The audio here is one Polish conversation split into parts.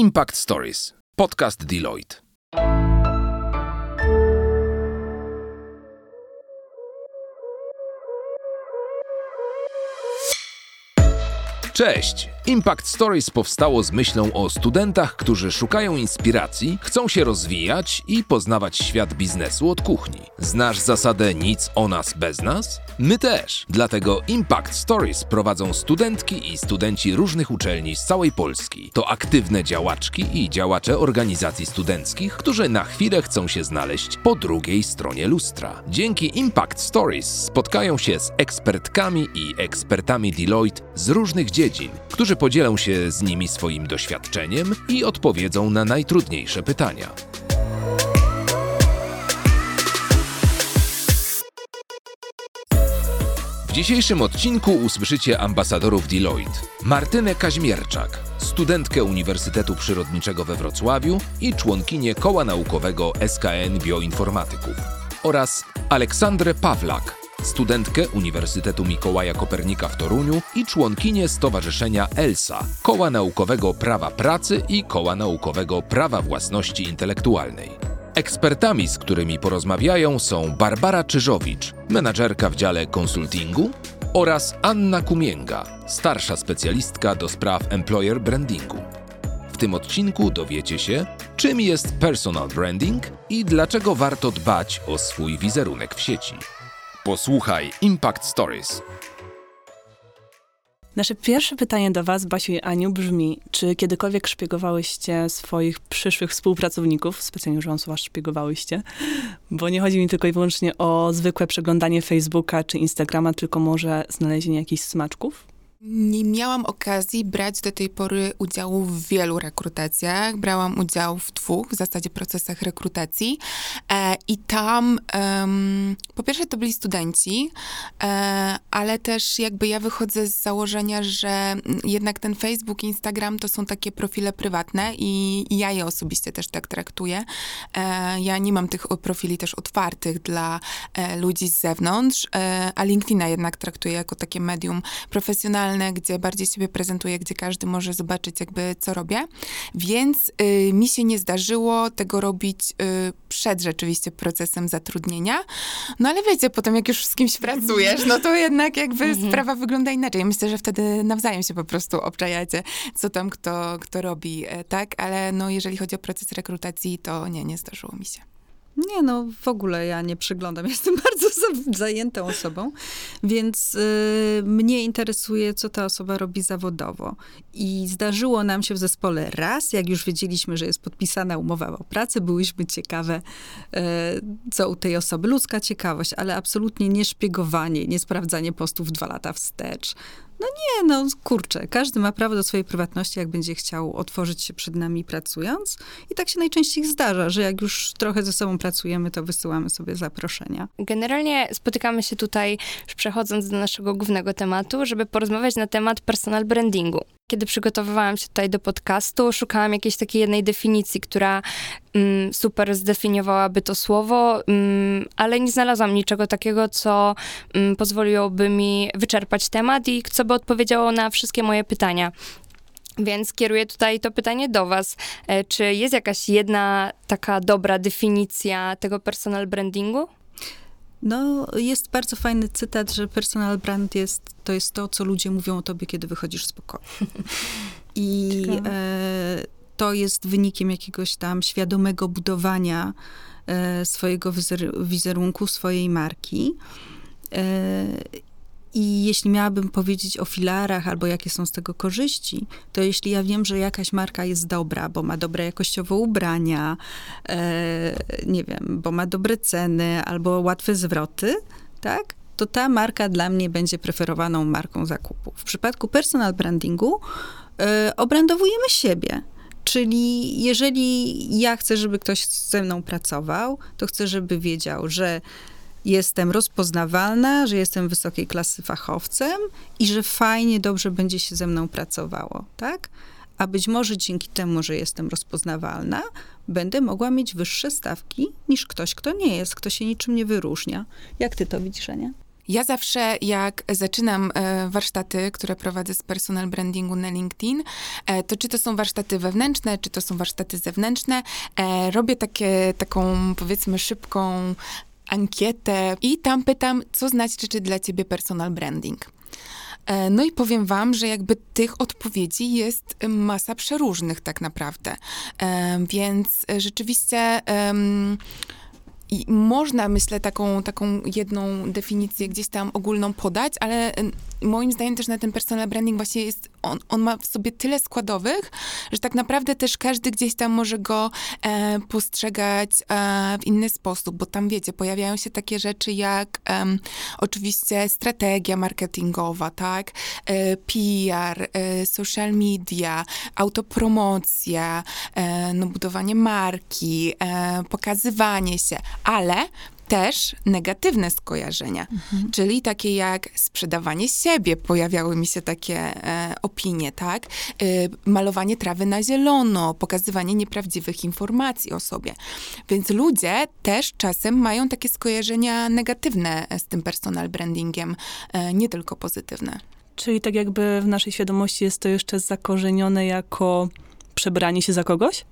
Impact Stories, podcast Deloitte. Cześć! Impact Stories powstało z myślą o studentach, którzy szukają inspiracji, chcą się rozwijać i poznawać świat biznesu od kuchni. Znasz zasadę nic o nas bez nas? My też. Dlatego Impact Stories prowadzą studentki i studenci różnych uczelni z całej Polski. To aktywne działaczki i działacze organizacji studenckich, którzy na chwilę chcą się znaleźć po drugiej stronie lustra. Dzięki Impact Stories spotkają się z ekspertkami i ekspertami Deloitte z różnych dziedzin, którzy podzielą się z nimi swoim doświadczeniem i odpowiedzą na najtrudniejsze pytania. W dzisiejszym odcinku usłyszycie ambasadorów Deloitte. Martynę Kaźmierczak, studentkę Uniwersytetu Przyrodniczego we Wrocławiu i członkinię Koła Naukowego SKN Bioinformatyków. Oraz Aleksandrę Pawlak, studentkę Uniwersytetu Mikołaja Kopernika w Toruniu i członkinię Stowarzyszenia ELSA, Koła Naukowego Prawa Pracy i Koła Naukowego Prawa Własności Intelektualnej. Ekspertami, z którymi porozmawiają są Barbara Czyżowicz, menadżerka w dziale konsultingu oraz Anna Kumięga, starsza specjalistka do spraw employer brandingu. W tym odcinku dowiecie się, czym jest personal branding i dlaczego warto dbać o swój wizerunek w sieci. Posłuchaj Impact Stories. Nasze pierwsze pytanie do Was, Basiu i Aniu, brzmi, czy kiedykolwiek szpiegowałyście swoich przyszłych współpracowników? Specjalnie używam słowa szpiegowałyście, bo nie chodzi mi tylko i wyłącznie o zwykłe przeglądanie Facebooka czy Instagrama, tylko może znalezienie jakichś smaczków? Nie miałam okazji brać do tej pory udziału w wielu rekrutacjach. Brałam udział w dwóch w zasadzie procesach rekrutacji e, i tam em, po pierwsze to byli studenci, e, ale też jakby ja wychodzę z założenia, że jednak ten Facebook, Instagram to są takie profile prywatne i, i ja je osobiście też tak traktuję. E, ja nie mam tych profili też otwartych dla e, ludzi z zewnątrz, e, a LinkedIna jednak traktuję jako takie medium profesjonalne gdzie bardziej siebie prezentuję, gdzie każdy może zobaczyć jakby co robię. Więc y, mi się nie zdarzyło tego robić y, przed rzeczywiście procesem zatrudnienia. No ale wiecie, potem jak już z kimś pracujesz, no to jednak jakby mhm. sprawa wygląda inaczej. Myślę, że wtedy nawzajem się po prostu obczajacie, co tam kto, kto robi, e, tak? Ale no jeżeli chodzi o proces rekrutacji, to nie, nie zdarzyło mi się. Nie, no w ogóle ja nie przyglądam. Jestem bardzo zajętą osobą, więc y, mnie interesuje, co ta osoba robi zawodowo. I zdarzyło nam się w zespole raz, jak już wiedzieliśmy, że jest podpisana umowa o pracę, byłyśmy ciekawe, y, co u tej osoby. Ludzka ciekawość, ale absolutnie nie szpiegowanie, nie sprawdzanie postów dwa lata wstecz. No nie, no kurczę, każdy ma prawo do swojej prywatności, jak będzie chciał otworzyć się przed nami pracując. I tak się najczęściej zdarza, że jak już trochę ze sobą pracujemy, to wysyłamy sobie zaproszenia. Generalnie spotykamy się tutaj, już przechodząc do naszego głównego tematu, żeby porozmawiać na temat personal brandingu. Kiedy przygotowywałam się tutaj do podcastu, szukałam jakiejś takiej jednej definicji, która mm, super zdefiniowałaby to słowo, mm, ale nie znalazłam niczego takiego, co mm, pozwoliłoby mi wyczerpać temat i co by odpowiedziało na wszystkie moje pytania. Więc kieruję tutaj to pytanie do Was. E, czy jest jakaś jedna taka dobra definicja tego personal brandingu? No, jest bardzo fajny cytat, że personal brand jest, to jest to, co ludzie mówią o tobie, kiedy wychodzisz z pokoju. I e, to jest wynikiem jakiegoś tam świadomego budowania e, swojego wizer wizerunku, swojej marki. E, i jeśli miałabym powiedzieć o filarach albo jakie są z tego korzyści, to jeśli ja wiem, że jakaś marka jest dobra, bo ma dobre jakościowo ubrania, e, nie wiem, bo ma dobre ceny albo łatwe zwroty, tak? To ta marka dla mnie będzie preferowaną marką zakupu. W przypadku personal brandingu e, obrandowujemy siebie. Czyli jeżeli ja chcę, żeby ktoś ze mną pracował, to chcę, żeby wiedział, że jestem rozpoznawalna, że jestem wysokiej klasy fachowcem i że fajnie, dobrze będzie się ze mną pracowało, tak? A być może dzięki temu, że jestem rozpoznawalna, będę mogła mieć wyższe stawki niż ktoś, kto nie jest, kto się niczym nie wyróżnia. Jak ty to widzisz, Ania? Ja zawsze, jak zaczynam e, warsztaty, które prowadzę z personal brandingu na LinkedIn, e, to czy to są warsztaty wewnętrzne, czy to są warsztaty zewnętrzne, e, robię takie, taką, powiedzmy, szybką ankietę i tam pytam, co znaczy czy dla ciebie personal branding. E, No i powiem wam, że jakby tych odpowiedzi jest masa przeróżnych tak naprawdę. E, Więc rzeczywiście i można, myślę, taką, taką jedną definicję gdzieś tam ogólną podać, ale moim zdaniem też na ten personal branding właśnie jest, on, on ma w sobie tyle składowych, że tak naprawdę też każdy gdzieś tam może go e, postrzegać e, w inny sposób, bo tam wiecie, pojawiają się takie rzeczy jak em, oczywiście strategia marketingowa, tak, e, PR, e, social media, autopromocja, e, no, budowanie marki, e, pokazywanie się, ale też negatywne skojarzenia, czyli takie jak sprzedawanie siebie, pojawiały mi się takie e, opinie, tak? E, malowanie trawy na zielono, pokazywanie nieprawdziwych informacji o sobie. Więc ludzie też czasem mają takie skojarzenia negatywne z tym personal brandingiem, e, nie tylko pozytywne. Czyli tak jakby w naszej świadomości jest to jeszcze zakorzenione jako przebranie się za kogoś?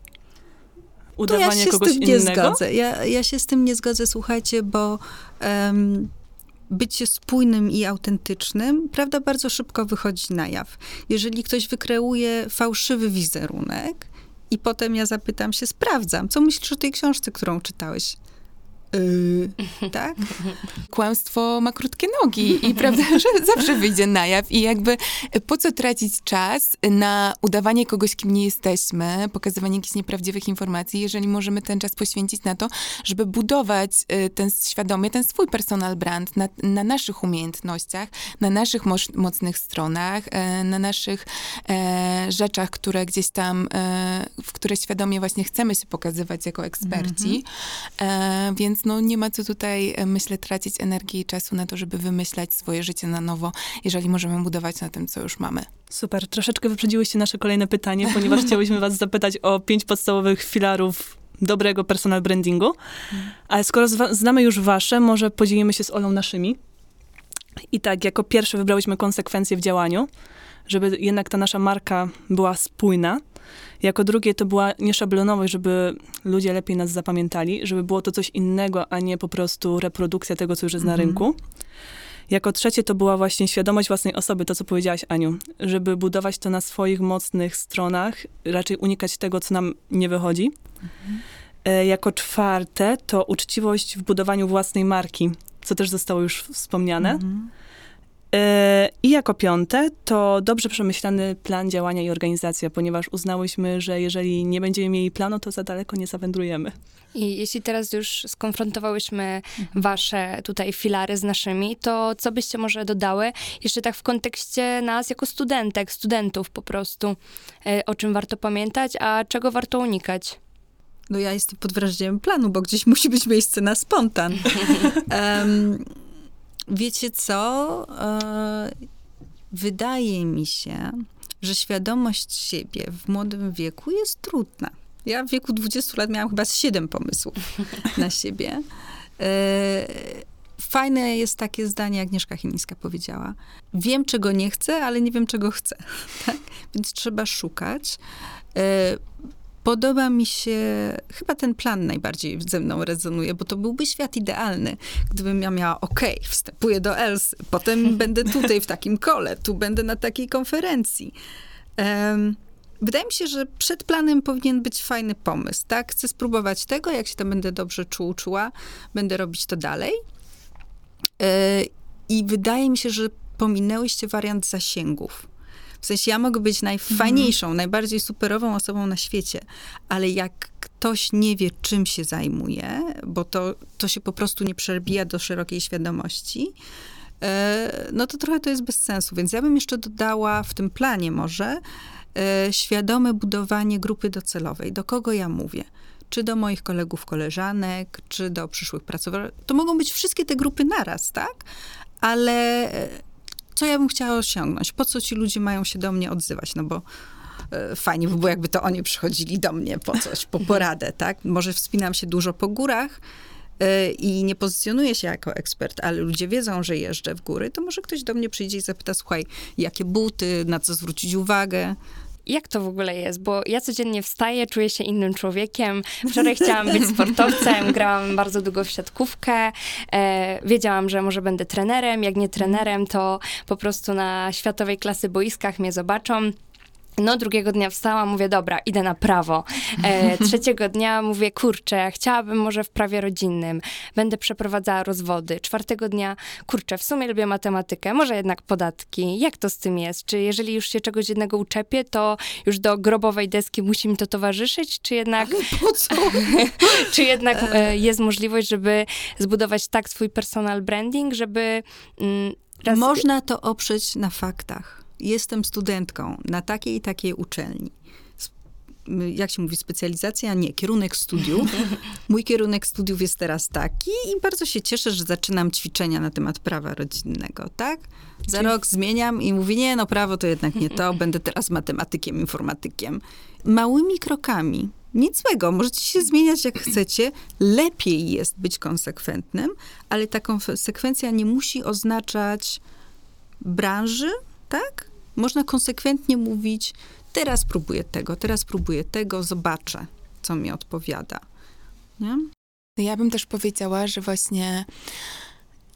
To Udawanie ja się kogoś z tym nie innego? zgodzę. Ja, ja się z tym nie zgodzę, słuchajcie, bo um, bycie spójnym i autentycznym, prawda, bardzo szybko wychodzi na jaw. Jeżeli ktoś wykreuje fałszywy wizerunek i potem ja zapytam się, sprawdzam, co myślisz o tej książce, którą czytałeś? Yy, tak? kłamstwo ma krótkie nogi i prawda, że zawsze wyjdzie na jaw i jakby po co tracić czas na udawanie kogoś, kim nie jesteśmy, pokazywanie jakichś nieprawdziwych informacji, jeżeli możemy ten czas poświęcić na to, żeby budować y, ten świadomie, ten swój personal brand na, na naszych umiejętnościach, na naszych moc, mocnych stronach, e, na naszych e, rzeczach, które gdzieś tam, e, w które świadomie właśnie chcemy się pokazywać jako eksperci. E, więc no nie ma co tutaj, e, myślę, tracić energii i czasu na to, żeby wymyślać swoje życie na nowo, jeżeli możemy budować na tym, co już mamy. Super, troszeczkę wyprzedziłyście nasze kolejne pytanie, ponieważ chciałyśmy was zapytać o pięć podstawowych filarów dobrego personal brandingu. Ale skoro znamy już wasze, może podzielimy się z Olą naszymi. I tak, jako pierwsze wybrałyśmy konsekwencje w działaniu, żeby jednak ta nasza marka była spójna. Jako drugie to była nieszablonowość, żeby ludzie lepiej nas zapamiętali, żeby było to coś innego, a nie po prostu reprodukcja tego, co już jest na Mhm. rynku. Jako trzecie to była właśnie świadomość własnej osoby, to co powiedziałaś Aniu, żeby budować to na swoich mocnych stronach, raczej unikać tego, co nam nie wychodzi. E, Jako czwarte to uczciwość w budowaniu własnej marki, co też zostało już wspomniane. Mhm. E, I jako piąte to dobrze przemyślany plan działania i organizacja, ponieważ uznałyśmy, że jeżeli nie będziemy mieli planu, to za daleko nie zawędrujemy. I jeśli teraz już skonfrontowałyśmy wasze tutaj filary z naszymi, to co byście może dodały jeszcze tak w kontekście nas jako studentek, studentów po prostu, e, o czym warto pamiętać, a czego warto unikać? No ja jestem pod wrażeniem planu, bo gdzieś musi być miejsce na spontan. Em, wiecie co? E, wydaje mi się, że świadomość siebie w młodym wieku jest trudna. Ja w wieku 20 lat miałam chyba 7 pomysłów na siebie. E, Fajne jest takie zdanie, jak Agnieszka Chemińska powiedziała. Wiem, czego nie chcę, ale nie wiem, czego chcę. Tak? Więc trzeba szukać. Podoba mi się, chyba ten plan najbardziej ze mną rezonuje, bo to byłby świat idealny, gdybym ja miała, okej, wstępuję do ELS, potem będę tutaj w takim kole, tu będę na takiej konferencji. Em, wydaje mi się, że przed planem powinien być fajny pomysł, tak? Chcę spróbować tego, jak się tam będę dobrze czuł, czuła, będę robić to dalej. E, I wydaje mi się, że pominęłyście wariant zasięgów. W sensie ja mogę być najfajniejszą, najbardziej superową osobą na świecie, ale jak ktoś nie wie, czym się zajmuje, bo to, to się po prostu nie przebija do szerokiej świadomości, e, no to trochę to jest bez sensu. Więc ja bym jeszcze dodała w tym planie może e, świadome budowanie grupy docelowej. Do kogo ja mówię? Czy do moich kolegów, koleżanek, czy do przyszłych pracowników. To mogą być wszystkie te grupy naraz, tak? Ale e, co ja bym chciała osiągnąć? Po co ci ludzie mają się do mnie odzywać? No bo e, fajnie by było, jakby to oni przychodzili do mnie po coś, po poradę, tak? Może wspinam się dużo po górach, e, i nie pozycjonuję się jako ekspert, ale ludzie wiedzą, że jeżdżę w góry, to może ktoś do mnie przyjdzie i zapyta, słuchaj, jakie buty, na co zwrócić uwagę. Jak to w ogóle jest? Bo ja codziennie wstaję, czuję się innym człowiekiem. Wczoraj chciałam być sportowcem, grałam bardzo długo w siatkówkę. E, wiedziałam, że może będę trenerem. Jak nie trenerem, to po prostu na światowej klasy boiskach mnie zobaczą. No, drugiego dnia wstałam, mówię, dobra, idę na prawo. E, trzeciego dnia mówię, kurczę, chciałabym może w prawie rodzinnym, będę przeprowadzała rozwody. Czwartego dnia, kurczę, w sumie lubię matematykę, może jednak podatki. Jak to z tym jest? Czy jeżeli już się czegoś jednego uczepię, to już do grobowej deski musi mi to towarzyszyć, czy jednak... Ale po co? czy jednak e, jest możliwość, żeby zbudować tak swój personal branding, żeby... Mm, raz... Można to oprzeć na faktach jestem studentką na takiej i takiej uczelni. Jak się mówi, specjalizacja? Nie, kierunek studiów. Mój kierunek studiów jest teraz taki i bardzo się cieszę, że zaczynam ćwiczenia na temat prawa rodzinnego, tak? Za rok zmieniam i mówię, nie, no prawo to jednak nie to, będę teraz matematykiem, informatykiem. Małymi krokami. Nic złego, możecie się zmieniać jak chcecie. Lepiej jest być konsekwentnym, ale ta konsekwencja nie musi oznaczać branży, tak? Można konsekwentnie mówić, teraz próbuję tego, teraz próbuję tego, zobaczę, co mi odpowiada. Nie? Ja bym też powiedziała, że właśnie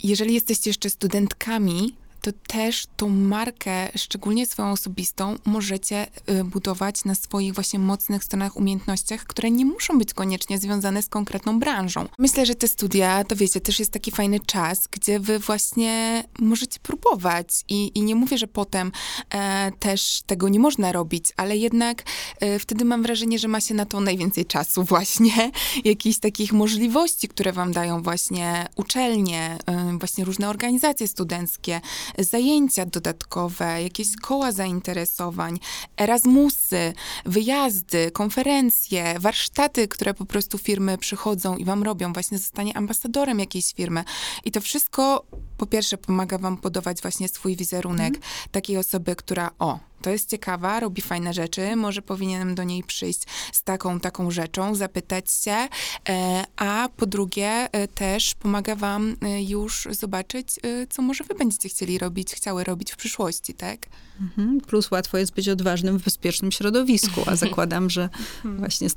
jeżeli jesteście jeszcze studentkami, to też tą markę, szczególnie swoją osobistą, możecie y, budować na swoich właśnie mocnych stronach, umiejętnościach, które nie muszą być koniecznie związane z konkretną branżą. Myślę, że te studia, to wiecie, też jest taki fajny czas, gdzie wy właśnie możecie próbować i, i nie mówię, że potem e, też tego nie można robić, ale jednak e, wtedy mam wrażenie, że ma się na to najwięcej czasu właśnie, jakichś takich możliwości, które wam dają właśnie uczelnie, e, właśnie różne organizacje studenckie, zajęcia dodatkowe, jakieś koła zainteresowań, Erasmusy, wyjazdy, konferencje, warsztaty, które po prostu firmy przychodzą i wam robią, właśnie zostanie ambasadorem jakiejś firmy. I to wszystko po pierwsze pomaga wam budować właśnie swój wizerunek mm. takiej osoby, która o, to jest ciekawa, robi fajne rzeczy, może powinienem do niej przyjść z taką, taką rzeczą, zapytać się, e, a po drugie e, też pomaga wam e, już zobaczyć, co może wy będziecie chcieli robić, chciały robić w przyszłości, tak? Mhm. Plus łatwo jest być odważnym w bezpiecznym środowisku, a zakładam, że mhm. właśnie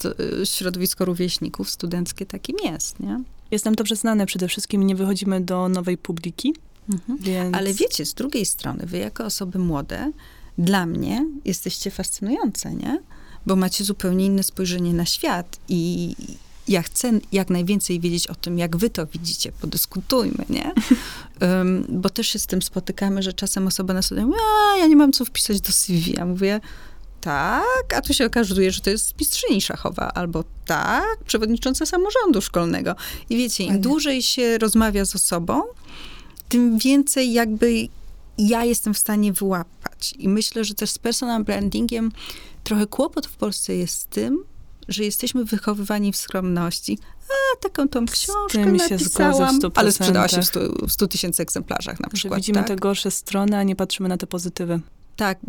środowisko rówieśników studenckie takim jest, nie? Jestem dobrze znane przede wszystkim, nie wychodzimy do nowej publiki. Mhm. Więc... Ale wiecie, z drugiej strony, wy jako osoby młode, dla mnie jesteście fascynujące, nie? Bo macie zupełnie inne spojrzenie na świat i ja chcę jak najwięcej wiedzieć o tym, jak wy to widzicie, podyskutujmy, nie? Um, bo też się z tym spotykamy, że czasem osoba nas mówi, a ja nie mam co wpisać do CV. Ja mówię, tak, a tu się okazuje, że to jest mistrzyni szachowa, albo tak, przewodnicząca samorządu szkolnego. I wiecie, im dłużej się rozmawia z osobą, tym więcej jakby ja jestem w stanie wyłapać. I myślę, że też z personal brandingiem trochę kłopot w Polsce jest z tym, że jesteśmy wychowywani w skromności. A, taką tą książkę napisałam, ale sprzedała się w 100 tysięcy egzemplarzach na przykład. Że widzimy tak? te gorsze strony, a nie patrzymy na te pozytywy. Tak,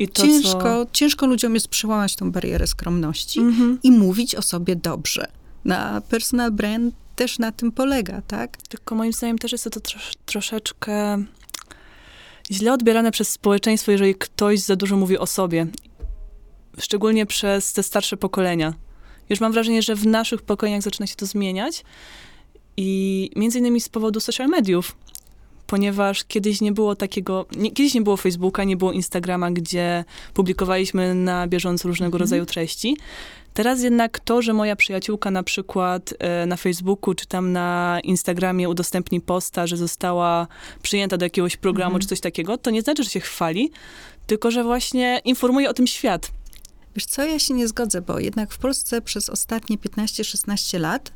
y, to, ciężko, co... ciężko ludziom jest przełamać tą barierę skromności mm-hmm. i mówić o sobie dobrze. Na personal brand też na tym polega, tak? Tylko moim zdaniem też jest to trosz, troszeczkę źle odbierane przez społeczeństwo, jeżeli ktoś za dużo mówi o sobie. Szczególnie przez te starsze pokolenia. Już mam wrażenie, że w naszych pokoleniach zaczyna się to zmieniać i między innymi z powodu social mediów ponieważ kiedyś nie było takiego, nie, kiedyś nie było Facebooka, nie było Instagrama, gdzie publikowaliśmy na bieżąco różnego mhm. rodzaju treści. Teraz jednak to, że moja przyjaciółka na przykład e, na Facebooku czy tam na Instagramie udostępni posta, że została przyjęta do jakiegoś programu mhm. czy coś takiego, to nie znaczy, że się chwali, tylko że właśnie informuje o tym świat. Wiesz co, ja się nie zgodzę, bo jednak w Polsce przez ostatnie 15-16 lat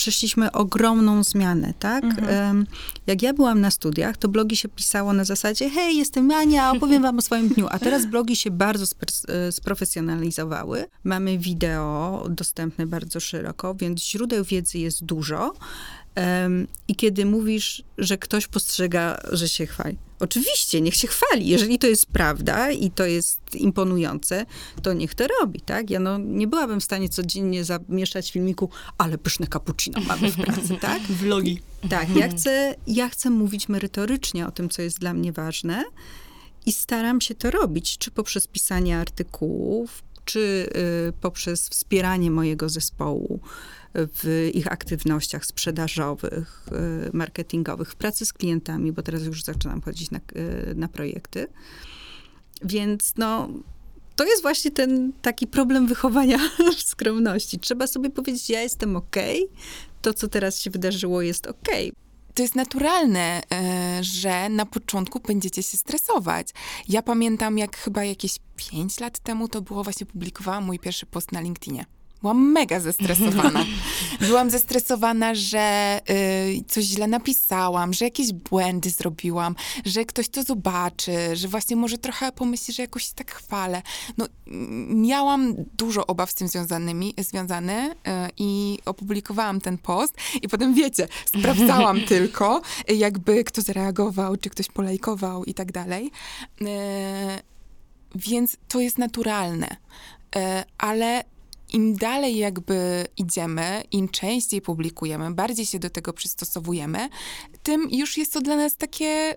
przeszliśmy ogromną zmianę, tak? Mhm. Jak ja byłam na studiach, to blogi się pisało na zasadzie, hej, jestem Ania, opowiem wam o swoim dniu. A teraz blogi się bardzo e, sprofesjonalizowały. Mamy wideo dostępne bardzo szeroko, więc źródeł wiedzy jest dużo. Um, I kiedy mówisz, że ktoś postrzega, że się chwali. Oczywiście, niech się chwali. Jeżeli to jest prawda i to jest imponujące, to niech to robi, tak? Ja no, nie byłabym w stanie codziennie zamieszczać w filmiku, ale pyszne cappuccino mamy w pracy, tak? Vlogi. Tak, ja chcę, ja chcę mówić merytorycznie o tym, co jest dla mnie ważne i staram się to robić, czy poprzez pisanie artykułów, czy y, poprzez wspieranie mojego zespołu w ich aktywnościach sprzedażowych, y, marketingowych, w pracy z klientami, bo teraz już zaczynam chodzić na, y, na projekty. Więc no, to jest właśnie ten taki problem wychowania w skromności. Trzeba sobie powiedzieć, ja jestem okay, to co teraz się wydarzyło jest. Okay to jest naturalne, e, że na początku będziecie się stresować. Ja pamiętam, jak chyba jakieś 5 lat temu to było, właśnie publikowałam mój pierwszy post na LinkedInie. Byłam mega zestresowana. Byłam zestresowana, że y, coś źle napisałam, że jakieś błędy zrobiłam, że ktoś to zobaczy, że właśnie może trochę pomyśli, że jakoś tak chwalę. No, miałam dużo obaw z tym związanymi, związane y, i opublikowałam ten post i potem, wiecie, sprawdzałam tylko, jakby kto zareagował, czy ktoś polajkował i tak dalej. Y, więc to jest naturalne. Y, ale im dalej jakby idziemy, im częściej publikujemy, bardziej się do tego przystosowujemy, tym już jest to dla nas takie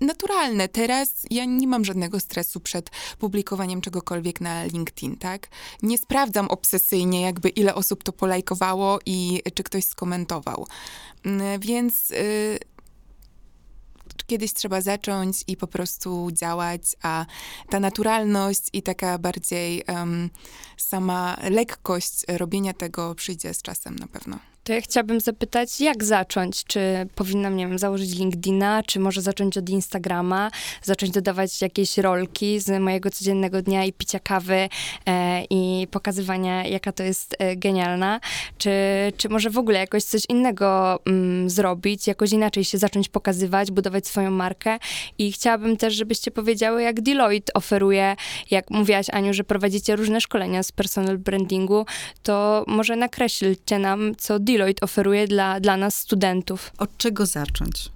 naturalne. Teraz ja nie mam żadnego stresu przed publikowaniem czegokolwiek na LinkedIn, tak? Nie sprawdzam obsesyjnie, jakby ile osób to polajkowało i czy ktoś skomentował. Mm, więc. Yy, kiedyś trzeba zacząć i po prostu działać, a ta naturalność i taka bardziej um, sama lekkość robienia tego przyjdzie z czasem na pewno. To ja chciałabym zapytać, jak zacząć? Czy powinnam, nie wiem, założyć LinkedIna, czy może zacząć od Instagrama, zacząć dodawać jakieś rolki z mojego codziennego dnia i picia kawy e, i pokazywania, jaka to jest e, genialna? Czy, czy może w ogóle jakoś coś innego mm, zrobić, jakoś inaczej się zacząć pokazywać, budować swoją markę? I chciałabym też, żebyście powiedziały, jak Deloitte oferuje, jak mówiłaś, Aniu, że prowadzicie różne szkolenia z personal brandingu, to może nakreślcie nam, co Deloitte Deloitte oferuje dla, dla nas, studentów? Od czego zacząć?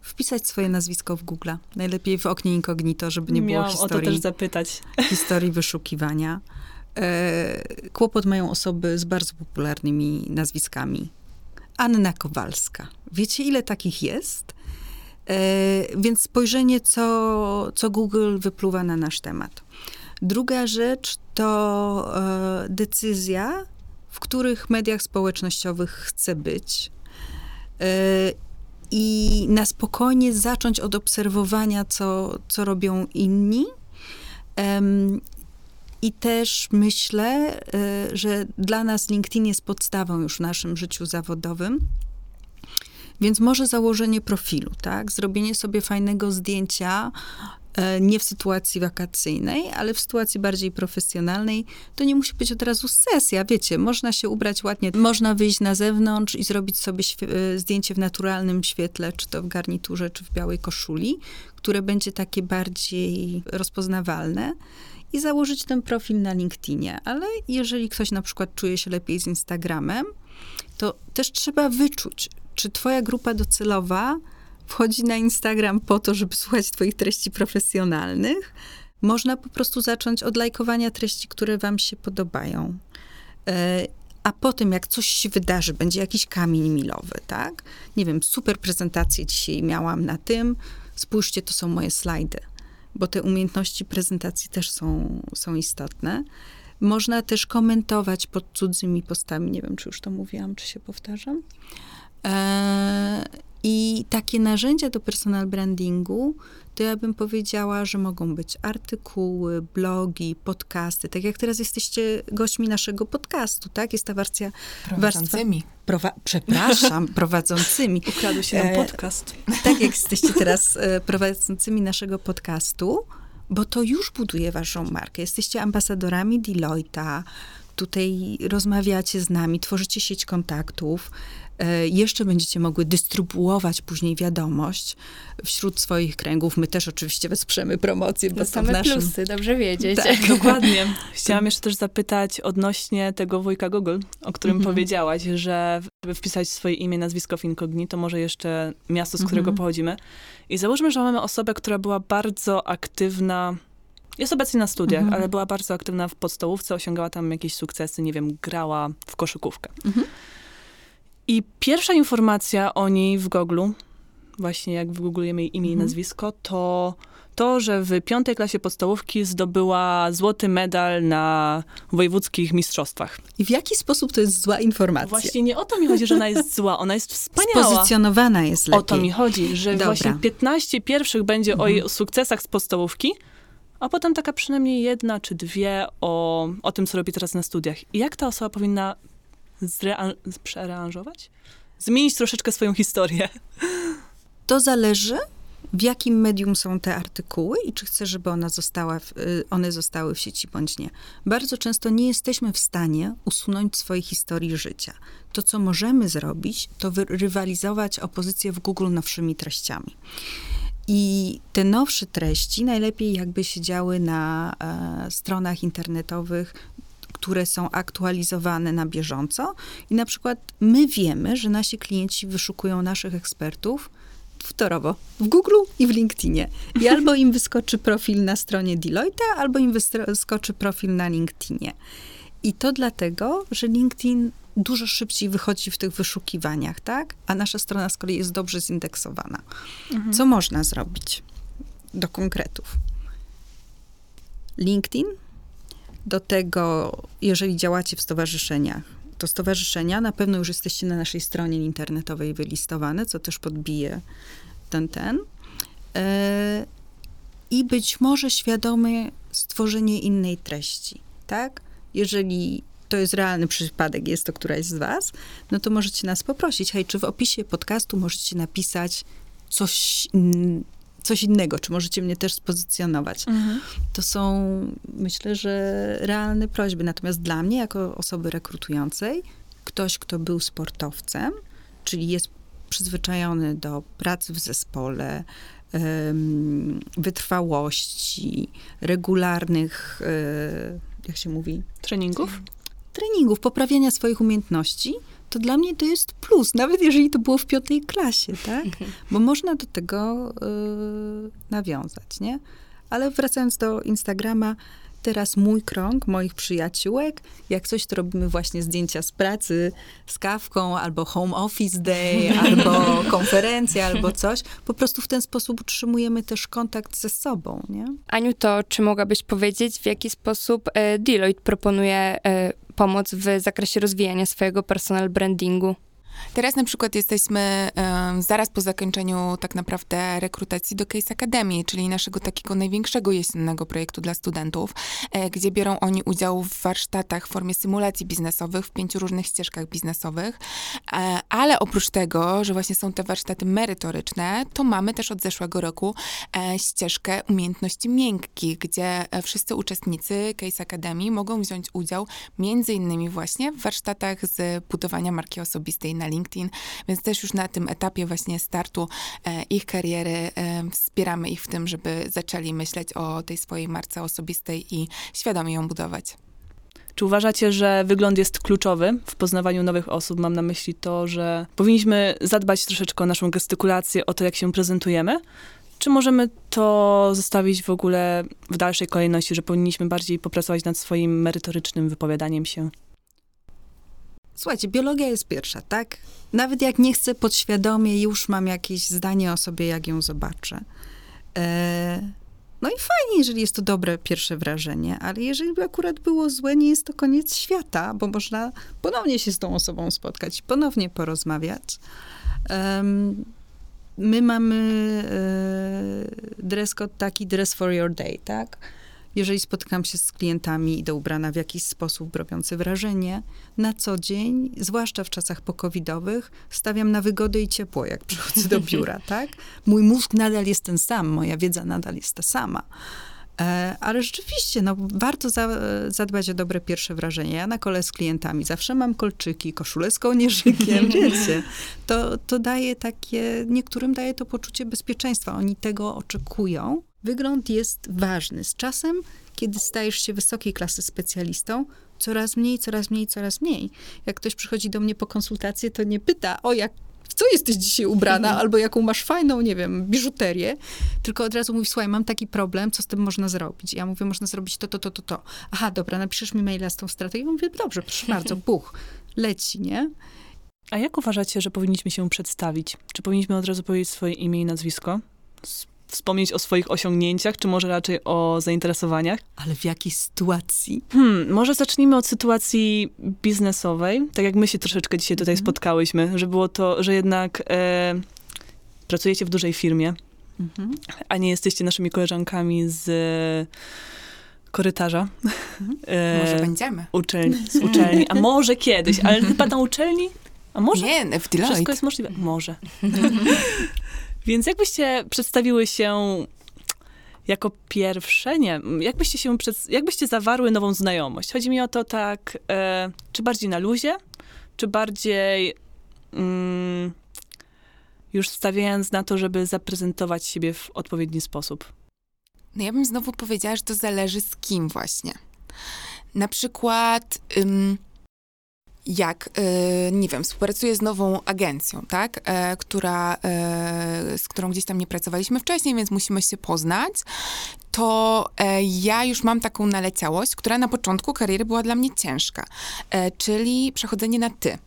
Wpisać swoje nazwisko w Google. Najlepiej w oknie incognito, żeby nie Miałam było historii. o to też zapytać. Historii wyszukiwania. E, kłopot mają osoby z bardzo popularnymi nazwiskami. Anna Kowalska. Wiecie, ile takich jest? E, więc spojrzenie, co, co Google wypluwa na nasz temat. Druga rzecz to e, decyzja, w których mediach społecznościowych chcę być. E, I na spokojnie zacząć od obserwowania, co, co robią inni. I też myślę, e, że dla nas LinkedIn jest podstawą już w naszym życiu zawodowym. Więc może założenie profilu, tak? Zrobienie sobie fajnego zdjęcia nie w sytuacji wakacyjnej, ale w sytuacji bardziej profesjonalnej, to nie musi być od razu sesja, wiecie, można się ubrać ładnie, można wyjść na zewnątrz i zrobić sobie e, zdjęcie w naturalnym świetle, czy to w garniturze, czy w białej koszuli, które będzie takie bardziej rozpoznawalne i założyć ten profil na LinkedInie. Ale jeżeli ktoś na przykład czuje się lepiej z Instagramem, to też trzeba wyczuć, czy twoja grupa docelowa wchodzi na Instagram po to, żeby słuchać Twoich treści profesjonalnych. Można po prostu zacząć od lajkowania treści, które Wam się podobają. E, a potem, jak coś się wydarzy, będzie jakiś kamień milowy, tak? Nie wiem, super prezentację dzisiaj miałam na tym. Spójrzcie, to są moje slajdy, bo te umiejętności prezentacji też są, są istotne. Można też komentować pod cudzymi postami. Nie wiem, czy już to mówiłam, czy się powtarzam. Eee, i takie narzędzia do personal brandingu, to ja bym powiedziała, że mogą być artykuły, blogi, podcasty. Tak jak teraz jesteście gośćmi naszego podcastu, tak? Jest ta wersja... Prowadzącymi. Prowa przepraszam, prowadzącymi. Ukradł się nam e, podcast. E, tak jak jesteście teraz e, prowadzącymi naszego podcastu, bo to już buduje waszą markę. Jesteście ambasadorami Deloitte'a, tutaj rozmawiacie z nami, tworzycie sieć kontaktów, e, jeszcze będziecie mogły dystrybuować później wiadomość wśród swoich kręgów. My też oczywiście wesprzemy promocję, bo same naszym... plusy, dobrze wiedzieć. Tak, dokładnie. Chciałam jeszcze też zapytać odnośnie tego wujka Google, o którym Mhm. powiedziałaś, że żeby wpisać swoje imię, nazwisko w incognito, może jeszcze miasto, z którego Mhm. pochodzimy. I załóżmy, że mamy osobę, która była bardzo aktywna, jest obecnie na studiach, Mhm. ale była bardzo aktywna w podstawówce, osiągała tam jakieś sukcesy, nie wiem, grała w koszykówkę. Mhm. I pierwsza informacja o niej w Google, właśnie jak wygooglujemy jej imię i Mhm. nazwisko, to to, że w piątej klasie podstawówki zdobyła złoty medal na wojewódzkich mistrzostwach. I w jaki sposób to jest zła informacja? Właśnie nie o to mi chodzi, że ona jest zła, ona jest wspaniała. Spozycjonowana jest lepiej. O to mi chodzi, że Dobra. właśnie 15 pierwszych będzie o Mhm. jej sukcesach z podstawówki, a potem taka przynajmniej jedna czy dwie o, o tym, co robi teraz na studiach. I jak ta osoba powinna przearanżować? Zmienić troszeczkę swoją historię. To zależy, w jakim medium są te artykuły i czy chcesz, żeby ona została w, y, one zostały w sieci bądź nie. Bardzo często nie jesteśmy w stanie usunąć swojej historii życia. To, co możemy zrobić, to rywalizować o pozycję w Google nowszymi treściami. I te nowsze treści najlepiej jakby siedziały na e, stronach internetowych, które są aktualizowane na bieżąco. I na przykład my wiemy, że nasi klienci wyszukują naszych ekspertów wtorowo w Google i w LinkedInie. I albo im wyskoczy profil na stronie Deloitte, albo im wyskoczy profil na LinkedInie. I to dlatego, że LinkedIn dużo szybciej wychodzi w tych wyszukiwaniach, tak? A nasza strona z kolei jest dobrze zindeksowana. Co można zrobić do konkretów? LinkedIn, do tego, jeżeli działacie w stowarzyszeniach, to stowarzyszenia na pewno już jesteście na naszej stronie internetowej wylistowane, co też podbije ten, ten. E, I być może świadome stworzenie innej treści, tak? Jeżeli to jest realny przypadek, jest to któraś z was, no to możecie nas poprosić, hej, czy w opisie podcastu możecie napisać coś, in, coś innego, czy możecie mnie też spozycjonować. To są, myślę, że realne prośby. Natomiast dla mnie, jako osoby rekrutującej, ktoś, kto był sportowcem, czyli jest przyzwyczajony do pracy w zespole, wytrwałości, regularnych, e, jak się mówi, Treningów? Treningów, poprawiania swoich umiejętności, to dla mnie to jest plus, nawet jeżeli to było w piątej klasie, tak? Bo można do tego y, nawiązać, nie? Ale wracając do Instagrama, teraz mój krąg moich przyjaciółek, jak coś, to robimy właśnie zdjęcia z pracy, z kawką, albo home office day, albo konferencja, albo coś. Po prostu w ten sposób utrzymujemy też kontakt ze sobą, nie? Aniu, to czy mogłabyś powiedzieć, w jaki sposób e, Deloitte proponuje e, pomoc w zakresie rozwijania swojego personal brandingu? Teraz na przykład jesteśmy em, zaraz po zakończeniu tak naprawdę rekrutacji do Case Academy, czyli naszego takiego największego jesiennego projektu dla studentów, e, gdzie biorą oni udział w warsztatach w formie symulacji biznesowych w pięciu różnych ścieżkach biznesowych. E, ale oprócz tego, że właśnie są te warsztaty merytoryczne, to mamy też od zeszłego roku e, ścieżkę umiejętności miękkich, gdzie e, wszyscy uczestnicy Case Academy mogą wziąć udział między innymi właśnie w warsztatach z budowania marki osobistej na LinkedIn, więc też już na tym etapie właśnie startu e, ich kariery e, wspieramy ich w tym, żeby zaczęli myśleć o tej swojej marce osobistej i świadomie ją budować. Czy uważacie, że wygląd jest kluczowy w poznawaniu nowych osób? Mam na myśli to, że powinniśmy zadbać troszeczkę o naszą gestykulację, o to, jak się prezentujemy? Czy możemy to zostawić w ogóle w dalszej kolejności, że powinniśmy bardziej popracować nad swoim merytorycznym wypowiadaniem się? Słuchajcie, biologia jest pierwsza, tak? Nawet jak nie chcę podświadomie, już mam jakieś zdanie o sobie, jak ją zobaczę. E, no i fajnie, jeżeli jest to dobre pierwsze wrażenie, ale jeżeli by akurat było złe, nie jest to koniec świata, bo można ponownie się z tą osobą spotkać i ponownie porozmawiać. My mamy e, dress code taki, dress for your day, tak? Jeżeli spotykam się z klientami, idę ubrana w jakiś sposób robiący wrażenie, na co dzień, zwłaszcza w czasach pokowidowych, stawiam na wygodę i ciepło, jak przychodzę do biura, tak? Mój mózg nadal jest ten sam, moja wiedza nadal jest ta sama. E, ale rzeczywiście, no, warto za, zadbać o dobre pierwsze wrażenie. Ja na kole z klientami zawsze mam kolczyki, koszulę z kołnierzykiem, wiecie. To, to daje takie, niektórym daje to poczucie bezpieczeństwa. Oni tego oczekują. Wygląd jest ważny. Z czasem, kiedy stajesz się wysokiej klasy specjalistą, coraz mniej, coraz mniej, coraz mniej. Jak ktoś przychodzi do mnie po konsultację, to nie pyta, o jak w co jesteś dzisiaj ubrana, Mhm. albo jaką masz fajną, nie wiem, biżuterię, tylko od razu mówi, słuchaj, mam taki problem, co z tym można zrobić? Ja mówię, można zrobić to, to, to, to, to. Aha, dobra, napiszesz mi maila z tą strategią? Mówię, dobrze, proszę bardzo, buch, leci, nie? A jak uważacie, że powinniśmy się przedstawić? Czy powinniśmy od razu powiedzieć swoje imię i nazwisko? Wspomnieć o swoich osiągnięciach, czy może raczej o zainteresowaniach? Ale w jakiej sytuacji? Hmm, może zacznijmy od sytuacji biznesowej, tak jak my się troszeczkę dzisiaj tutaj Mhm. spotkałyśmy, że było to, że jednak e, pracujecie w dużej firmie, Mhm. a nie jesteście naszymi koleżankami z korytarza. E, Może będziemy. uczelni, z uczelni, a może kiedyś, ale chyba na uczelni? A może? Nie, w Wszystko Deloitte. jest możliwe. Może. Więc jakbyście przedstawiły się jako pierwsze, nie, jakbyście się, przed, jakbyście zawarły nową znajomość? Chodzi mi o to tak, e, czy bardziej na luzie, czy bardziej mm, już stawiając na to, żeby zaprezentować siebie w odpowiedni sposób? No ja bym znowu powiedziała, że to zależy z kim właśnie. Na przykład, ym, jak, y, nie wiem, współpracuję z nową agencją, tak, e, która, e, z którą gdzieś tam nie pracowaliśmy wcześniej, więc musimy się poznać, to e, ja już mam taką naleciałość, która na początku kariery była dla mnie ciężka, czyli przechodzenie na ty.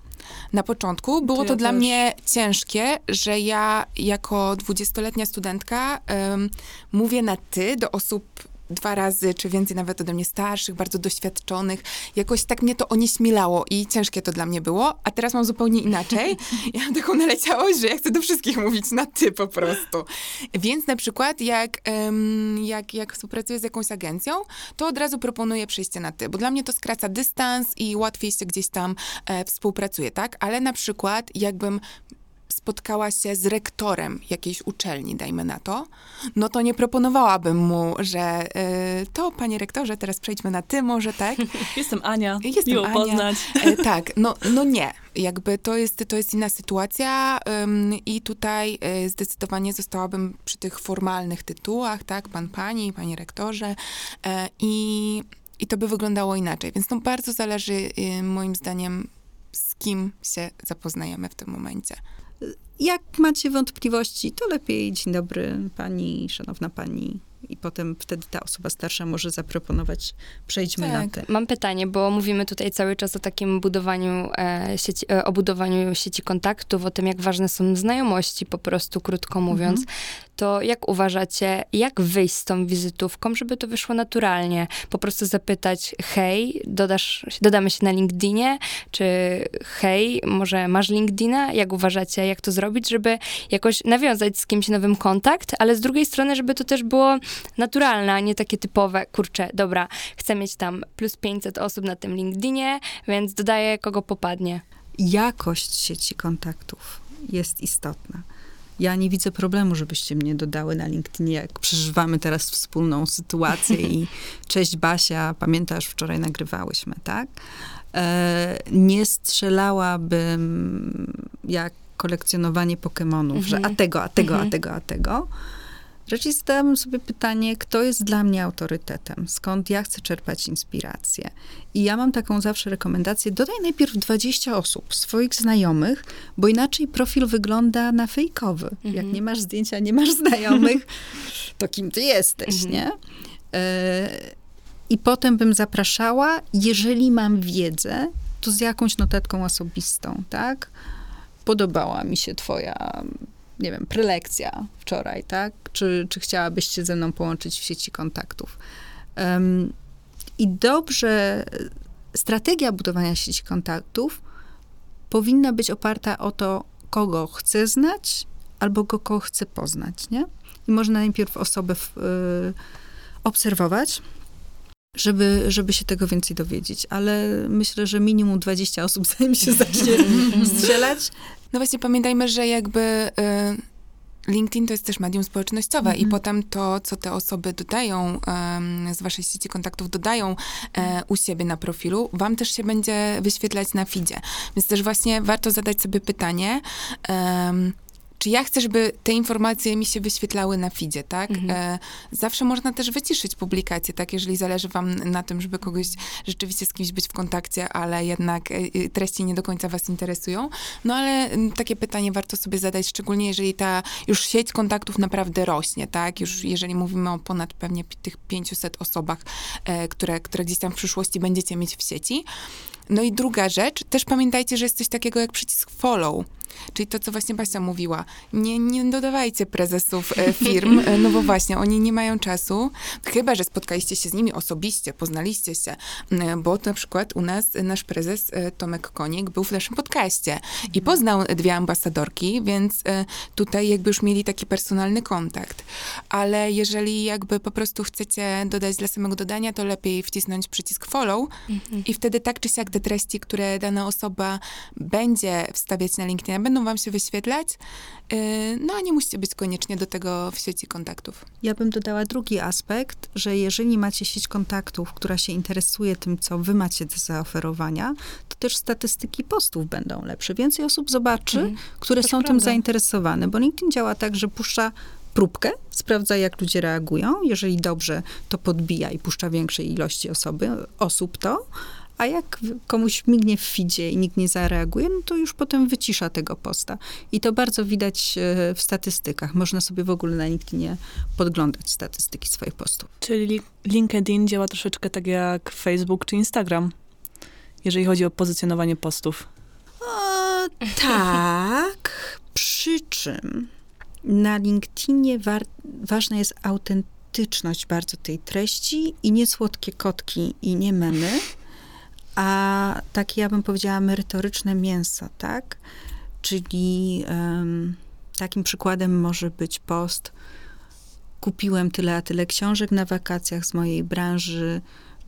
Na początku było To to, ja dla też. mnie ciężkie, że ja jako dwudziestoletnia studentka em, mówię na ty do osób dwa razy, czy więcej nawet ode mnie starszych, bardzo doświadczonych. Jakoś tak mnie to onieśmielało i ciężkie to dla mnie było, a teraz mam zupełnie inaczej. Ja mam taką naleciałość, że ja chcę do wszystkich mówić na ty po prostu. Więc na przykład jak, jak, jak współpracuję z jakąś agencją, to od razu proponuję przejście na ty, bo dla mnie to skraca dystans i łatwiej się gdzieś tam e, współpracuje, tak? Ale na przykład jakbym spotkała się z rektorem jakiejś uczelni, dajmy na to, no to nie proponowałabym mu, że y, to, panie rektorze, teraz przejdźmy na ty może, tak? Jestem Ania, Jestem miło Ania. poznać. E, tak, no, no nie. Jakby to jest, to jest inna sytuacja ym, i tutaj y, zdecydowanie zostałabym przy tych formalnych tytułach, tak? Pan, pani, panie rektorze e, i, i to by wyglądało inaczej. Więc no bardzo zależy y, moim zdaniem z kim się zapoznajemy w tym momencie. Jak macie wątpliwości, to lepiej dzień dobry pani, szanowna pani. I potem wtedy ta osoba starsza może zaproponować, przejdźmy na Tak. ty. Mam pytanie, bo mówimy tutaj cały czas o takim budowaniu e, sieci, e, o budowaniu sieci kontaktów, o tym, jak ważne są znajomości, po prostu krótko mówiąc. To jak uważacie, jak wyjść z tą wizytówką, żeby to wyszło naturalnie? Po prostu zapytać, hej, dodasz, dodamy się na LinkedInie, czy hej, może masz LinkedIna? Jak uważacie, jak to zrobić, żeby jakoś nawiązać z kimś nowym kontakt, ale z drugiej strony, żeby to też było naturalne, a nie takie typowe, kurczę, dobra, chcę mieć tam plus 500 osób na tym LinkedInie, więc dodaję kogo popadnie. Jakość sieci kontaktów jest istotna. Ja nie widzę problemu, żebyście mnie dodały na LinkedInie, jak przeżywamy teraz wspólną sytuację i cześć Basia, pamiętasz, wczoraj nagrywałyśmy, tak? E, nie strzelałabym jak kolekcjonowanie Pokemonów, że a tego, a tego, a tego, a tego. Raczej zadałabym sobie pytanie, kto jest dla mnie autorytetem, skąd ja chcę czerpać inspirację. I ja mam taką zawsze rekomendację, dodaj najpierw 20 osób, swoich znajomych, bo inaczej profil wygląda na fejkowy. Jak nie masz zdjęcia, nie masz znajomych, to kim ty jesteś, nie? E, I potem bym zapraszała, jeżeli mam wiedzę, to z jakąś notatką osobistą, tak? Podobała mi się twoja, nie wiem, prelekcja wczoraj, tak? Czy, czy chciałabyś się ze mną połączyć w sieci kontaktów? Em, I dobrze, strategia budowania sieci kontaktów powinna być oparta o to, kogo chcę znać, albo go, kogo chcę poznać, nie? I można najpierw osobę w, y, obserwować, żeby, żeby się tego więcej dowiedzieć. Ale myślę, że minimum 20 osób, zanim się zacznie strzelać. No właśnie pamiętajmy, że jakby y, LinkedIn to jest też medium społecznościowe Mhm. i potem to, co te osoby dodają z waszej sieci kontaktów, dodają e, u siebie na profilu, wam też się będzie wyświetlać na feedzie. Więc też właśnie warto zadać sobie pytanie, czy ja chcę, żeby te informacje mi się wyświetlały na feedzie, tak? E, zawsze można też wyciszyć publikacje, tak? Jeżeli zależy wam na tym, żeby kogoś rzeczywiście z kimś być w kontakcie, ale jednak e, e, treści nie do końca was interesują. No ale takie pytanie warto sobie zadać, szczególnie jeżeli ta już sieć kontaktów naprawdę rośnie, tak? Już jeżeli mówimy o ponad pewnie tych 500 osobach, które, które gdzieś tam w przyszłości będziecie mieć w sieci. No i druga rzecz, też pamiętajcie, że jest coś takiego jak przycisk follow. Czyli to, co właśnie Basia mówiła. Nie, nie dodawajcie prezesów e, firm, e, no bo właśnie, oni nie mają czasu, chyba, że spotkaliście się z nimi osobiście, poznaliście się, bo na przykład u nas nasz prezes e, Tomek Konik był w naszym podcaście i poznał dwie ambasadorki, więc tutaj jakby już mieli taki personalny kontakt. Ale jeżeli jakby po prostu chcecie dodać dla samego dodania, to lepiej wcisnąć przycisk follow i wtedy tak czy siak te treści, które dana osoba będzie wstawiać na LinkedIn, będą wam się wyświetlać, yy, no a nie musicie być koniecznie do tego w sieci kontaktów. Ja bym dodała drugi aspekt, że jeżeli macie sieć kontaktów, która się interesuje tym, co wy macie do zaoferowania, to też statystyki postów będą lepsze. Więcej osób zobaczy, Mhm. które są tym prawda. zainteresowane, bo LinkedIn działa tak, że puszcza próbkę, sprawdza jak ludzie reagują. Jeżeli dobrze, to podbija i puszcza większej ilości osoby, osób to. A jak komuś mignie w feedzie i nikt nie zareaguje, no to już potem wycisza tego posta. I to bardzo widać e, w statystykach. Można sobie w ogóle na LinkedInie podglądać statystyki swoich postów. Czyli LinkedIn działa troszeczkę tak jak Facebook czy Instagram, jeżeli chodzi o pozycjonowanie postów. O, tak, przy czym na LinkedInie war, ważna jest autentyczność bardzo tej treści i nie słodkie kotki i nie memy, a takie, ja bym powiedziała, merytoryczne mięso, tak? Czyli em, takim przykładem może być post kupiłem tyle a tyle książek na wakacjach z mojej branży,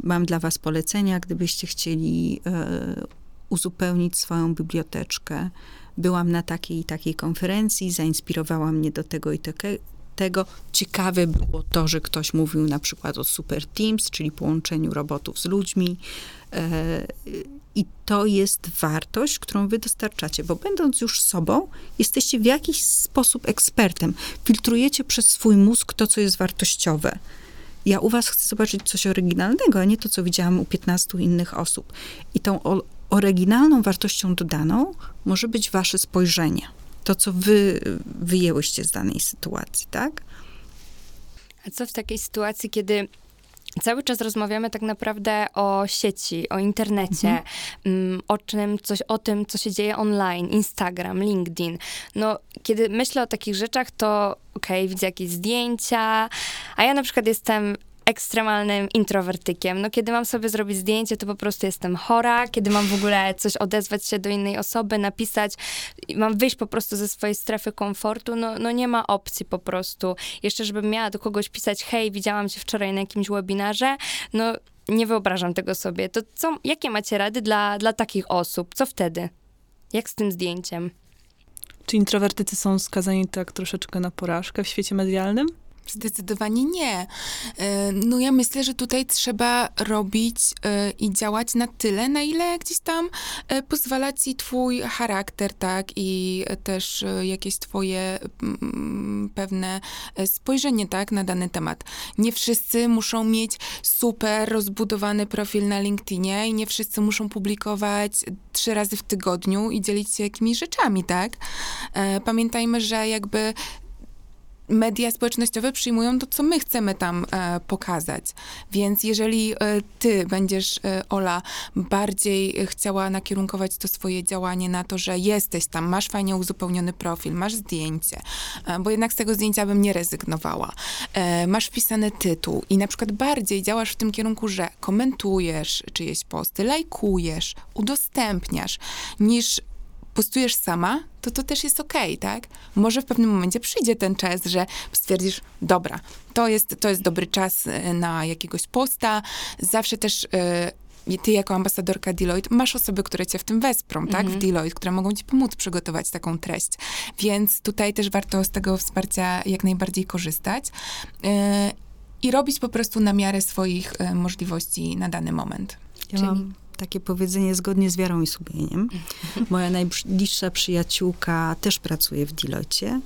mam dla was polecenia, gdybyście chcieli e, uzupełnić swoją biblioteczkę. Byłam na takiej i takiej konferencji, zainspirowała mnie do tego i teke- tego. Ciekawe było to, że ktoś mówił na przykład o Super Teams, czyli połączeniu robotów z ludźmi. E, I to jest wartość, którą wy dostarczacie, bo będąc już sobą, jesteście w jakiś sposób ekspertem. Filtrujecie przez swój mózg to, co jest wartościowe. Ja u was chcę zobaczyć coś oryginalnego, a nie to, co widziałam u 15 innych osób. I tą oryginalną wartością dodaną może być wasze spojrzenie. To, co wy wyjęłyście z danej sytuacji, tak? A co w takiej sytuacji, kiedy cały czas rozmawiamy tak naprawdę o sieci, o internecie, mm, o czym, coś o tym, co się dzieje online, Instagram, LinkedIn. No, kiedy myślę o takich rzeczach, to okej, widzę jakieś zdjęcia, a ja na przykład jestem ekstremalnym introwertykiem. No, kiedy mam sobie zrobić zdjęcie, to po prostu jestem chora. Kiedy mam w ogóle coś odezwać się do innej osoby, napisać, mam wyjść po prostu ze swojej strefy komfortu, no, no nie ma opcji po prostu. Jeszcze, żebym miała do kogoś pisać, hej, widziałam cię wczoraj na jakimś webinarze, no nie wyobrażam tego sobie. To co, jakie macie rady dla, dla takich osób? Co wtedy? Jak z tym zdjęciem? Czy introwertycy są skazani tak troszeczkę na porażkę w świecie medialnym? Zdecydowanie nie. E, No ja myślę, że tutaj trzeba robić e, i działać na tyle, na ile gdzieś tam e, pozwala ci twój charakter, tak, i też jakieś twoje mm, pewne spojrzenie, tak, na dany temat. Nie wszyscy muszą mieć super rozbudowany profil na LinkedInie i nie wszyscy muszą publikować trzy razy w tygodniu i dzielić się jakimiś rzeczami, tak? Pamiętajmy, że jakby media społecznościowe przyjmują to, co my chcemy tam e, pokazać. Więc jeżeli e, ty będziesz, e, Ola, bardziej chciała nakierunkować to swoje działanie na to, że jesteś tam, masz fajnie uzupełniony profil, masz zdjęcie, e, bo jednak z tego zdjęcia bym nie rezygnowała, e, masz wpisany tytuł i na przykład bardziej działasz w tym kierunku, że komentujesz czyjeś posty, lajkujesz, udostępniasz, niż postujesz sama, to to też jest okej, tak? Może w pewnym momencie przyjdzie ten czas, że stwierdzisz, dobra, to jest, to jest dobry czas e, na jakiegoś posta. Zawsze też e, ty jako ambasadorka Deloitte masz osoby, które cię w tym wesprą, tak? W Deloitte, które mogą ci pomóc przygotować taką treść. Więc tutaj też warto z tego wsparcia jak najbardziej korzystać. Yy, I robić po prostu na miarę swoich y, możliwości na dany moment. Ja mam takie powiedzenie zgodnie z wiarą i sumieniem. Moja najbliższa przyjaciółka też pracuje w Deloitte,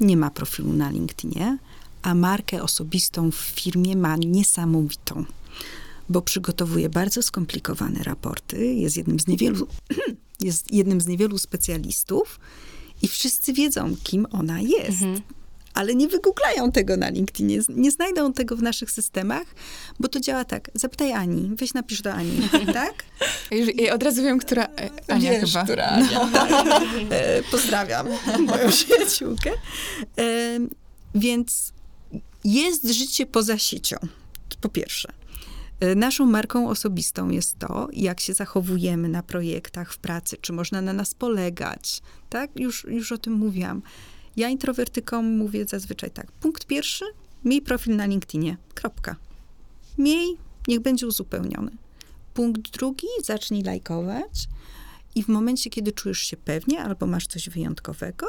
nie ma profilu na LinkedInie, a markę osobistą w firmie ma niesamowitą, bo przygotowuje bardzo skomplikowane raporty, jest jednym z niewielu, jest jednym z niewielu specjalistów i wszyscy wiedzą, kim ona jest ale nie wygooglają tego na LinkedInie, nie znajdą tego w naszych systemach, bo to działa tak. Zapytaj Ani, weź napisz do Ani, tak? I od razu wiem, która e, Ania Wiesz, chyba. która Ania. E, Pozdrawiam moją przyjaciółkę. E, Więc jest życie poza siecią, po pierwsze. Naszą marką osobistą jest to, jak się zachowujemy na projektach, w pracy, czy można na nas polegać, tak? Już, już o tym mówiłam. Ja introwertykom mówię zazwyczaj tak. Punkt pierwszy, miej profil na LinkedInie. Kropka. Miej, niech będzie uzupełniony. Punkt drugi, zacznij lajkować i w momencie, kiedy czujesz się pewnie albo masz coś wyjątkowego,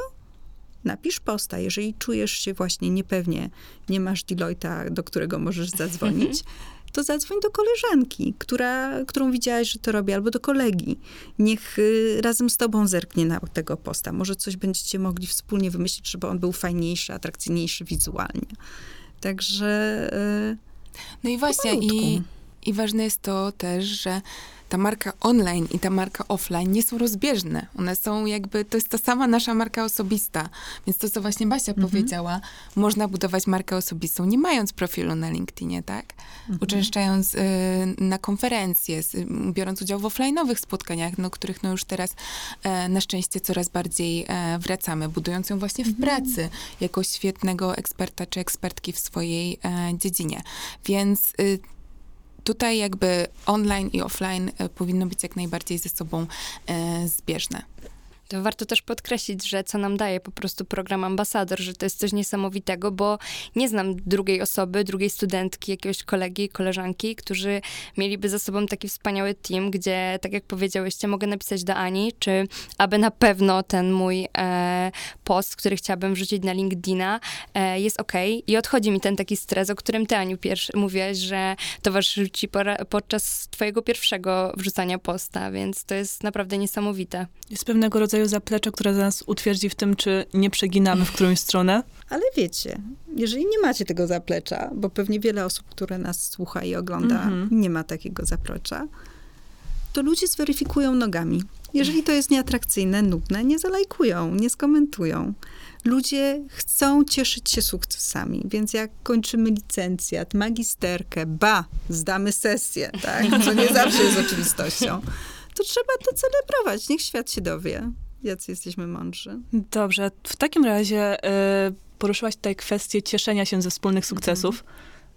napisz posta. Jeżeli czujesz się właśnie niepewnie, nie masz Deloitta, do którego możesz zadzwonić, to zadzwoń do koleżanki, która, którą widziałaś, że to robi, albo do kolegi. Niech y, razem z tobą zerknie na tego posta. Może coś będziecie mogli wspólnie wymyślić, żeby on był fajniejszy, atrakcyjniejszy wizualnie. Także y, No i właśnie, i, i ważne jest to też, że ta marka online i ta marka offline nie są rozbieżne. One są jakby, to jest ta sama nasza marka osobista. Więc to, co właśnie Basia powiedziała, można budować markę osobistą, nie mając profilu na LinkedInie, tak? Uczęszczając y, na konferencje, biorąc udział w offline'owych spotkaniach, no, których no już teraz e, na szczęście coraz bardziej e, wracamy, budując ją właśnie w pracy, jako świetnego eksperta czy ekspertki w swojej e, dziedzinie. Więc y, tutaj jakby online i offline e, powinno być jak najbardziej ze sobą e, zbieżne. To warto też podkreślić, że co nam daje po prostu program ambasador, że to jest coś niesamowitego, bo nie znam drugiej osoby, drugiej studentki, jakiegoś kolegi, koleżanki, którzy mieliby za sobą taki wspaniały team, gdzie, tak jak powiedziałyście, mogę napisać do Ani, czy aby na pewno ten mój e, post, który chciałabym wrzucić na LinkedIna, e, jest ok i odchodzi mi ten taki stres, o którym ty, Aniu, pierwszy, mówiłaś, że towarzyszył ci podczas twojego pierwszego wrzucania posta, więc to jest naprawdę niesamowite. Jest pewnego rodzaju zaplecze, które nas utwierdzi w tym, czy nie przeginamy w którąś stronę. Ale wiecie, jeżeli nie macie tego zaplecza, bo pewnie wiele osób, które nas słucha i ogląda, Mhm. nie ma takiego zaplecza, to ludzie zweryfikują nogami. Jeżeli to jest nieatrakcyjne, nudne, nie zalajkują, nie skomentują. Ludzie chcą cieszyć się sukcesami, więc jak kończymy licencjat, magisterkę, ba, zdamy sesję, tak, co nie zawsze jest oczywistością, to trzeba to celebrować. Niech świat się dowie, jacy jesteśmy mądrzy. Dobrze, w takim razie e, poruszyłaś tutaj kwestię cieszenia się ze wspólnych sukcesów.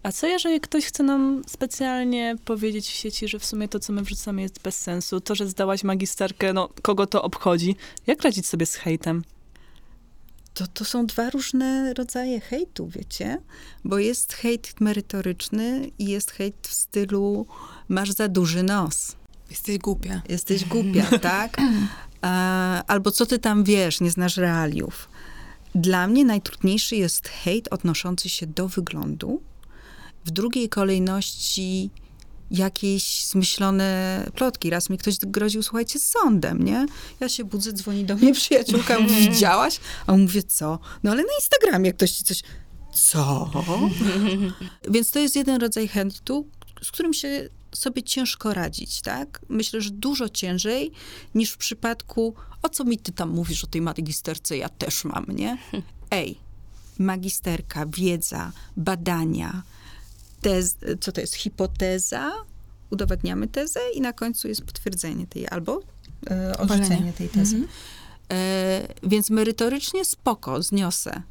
A co jeżeli ktoś chce nam specjalnie powiedzieć w sieci, że w sumie to, co my wrzucamy jest bez sensu, to, że zdałaś magisterkę, no kogo to obchodzi? Jak radzić sobie z hejtem? To, to są dwa różne rodzaje hejtu, wiecie? Bo jest hejt merytoryczny i jest hejt w stylu masz za duży nos, Jesteś głupia. jesteś głupia, tak? A, albo co ty tam wiesz, nie znasz realiów. Dla mnie najtrudniejszy jest hejt odnoszący się do wyglądu. W drugiej kolejności jakieś zmyślone plotki. Raz mi ktoś groził, słuchajcie, z sądem, nie? Ja się budzę, dzwoni do mnie przyjaciółka, mówi, widziałaś? A on mówię, co? No ale na Instagramie ktoś ci coś... Co? Więc to jest jeden rodzaj hejtu, z którym się sobie ciężko radzić, tak? Myślę, że dużo ciężej niż w przypadku, o co mi ty tam mówisz o tej magisterce, ja też mam, nie? Ej, magisterka, wiedza, badania, tez, co to jest, hipoteza, udowadniamy tezę i na końcu jest potwierdzenie tej, albo e, odrzucenie tej tezy. E, więc merytorycznie spoko, zniosę,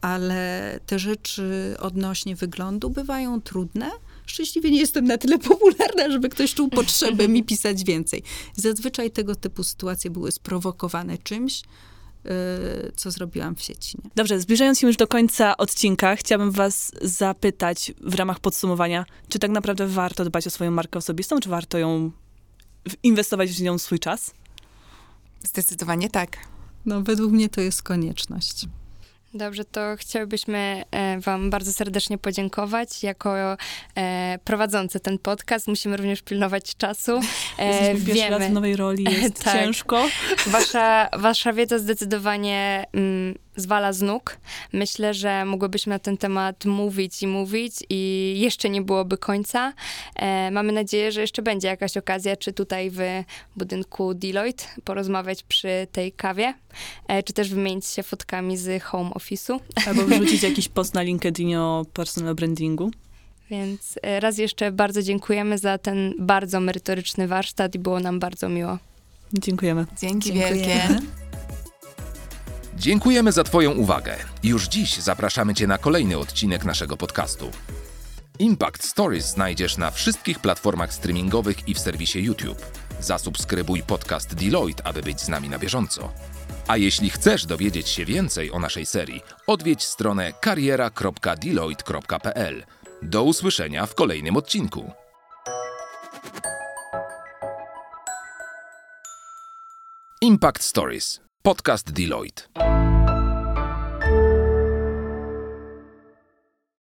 ale te rzeczy odnośnie wyglądu bywają trudne. Szczęśliwie nie jestem na tyle popularna, żeby ktoś czuł potrzebę mi pisać więcej. Zazwyczaj tego typu sytuacje były sprowokowane czymś, y, co zrobiłam w sieci. Nie? Dobrze, zbliżając się już do końca odcinka, chciałabym was zapytać w ramach podsumowania, czy tak naprawdę warto dbać o swoją markę osobistą, czy warto ją inwestować w nią swój czas? Zdecydowanie tak. No, według mnie to jest konieczność. Dobrze, to chciałbyśmy e, Wam bardzo serdecznie podziękować. Jako e, prowadzący ten podcast musimy również pilnować czasu. E, Jesteśmy pierwszy raz w nowej roli, jest Tak. ciężko. Wasza, wasza wiedza zdecydowanie mm, zwala z nóg. Myślę, że mogłybyśmy na ten temat mówić i mówić i jeszcze nie byłoby końca. E, mamy nadzieję, że jeszcze będzie jakaś okazja, czy tutaj w budynku Deloitte porozmawiać przy tej kawie, e, czy też wymienić się fotkami z home office'u. Albo wrzucić jakiś post na LinkedIn o personal brandingu. Więc e, raz jeszcze bardzo dziękujemy za ten bardzo merytoryczny warsztat i było nam bardzo miło. Dziękujemy. Dzięki Dziękujemy. wielkie. Dziękujemy za Twoją uwagę. Już dziś zapraszamy Cię na kolejny odcinek naszego podcastu. Impact Stories znajdziesz na wszystkich platformach streamingowych i w serwisie YouTube. Zasubskrybuj podcast Deloitte, aby być z nami na bieżąco. A jeśli chcesz dowiedzieć się więcej o naszej serii, odwiedź stronę kariera.deloitte.pl. Do usłyszenia w kolejnym odcinku. Impact Stories. Podcast Deloitte.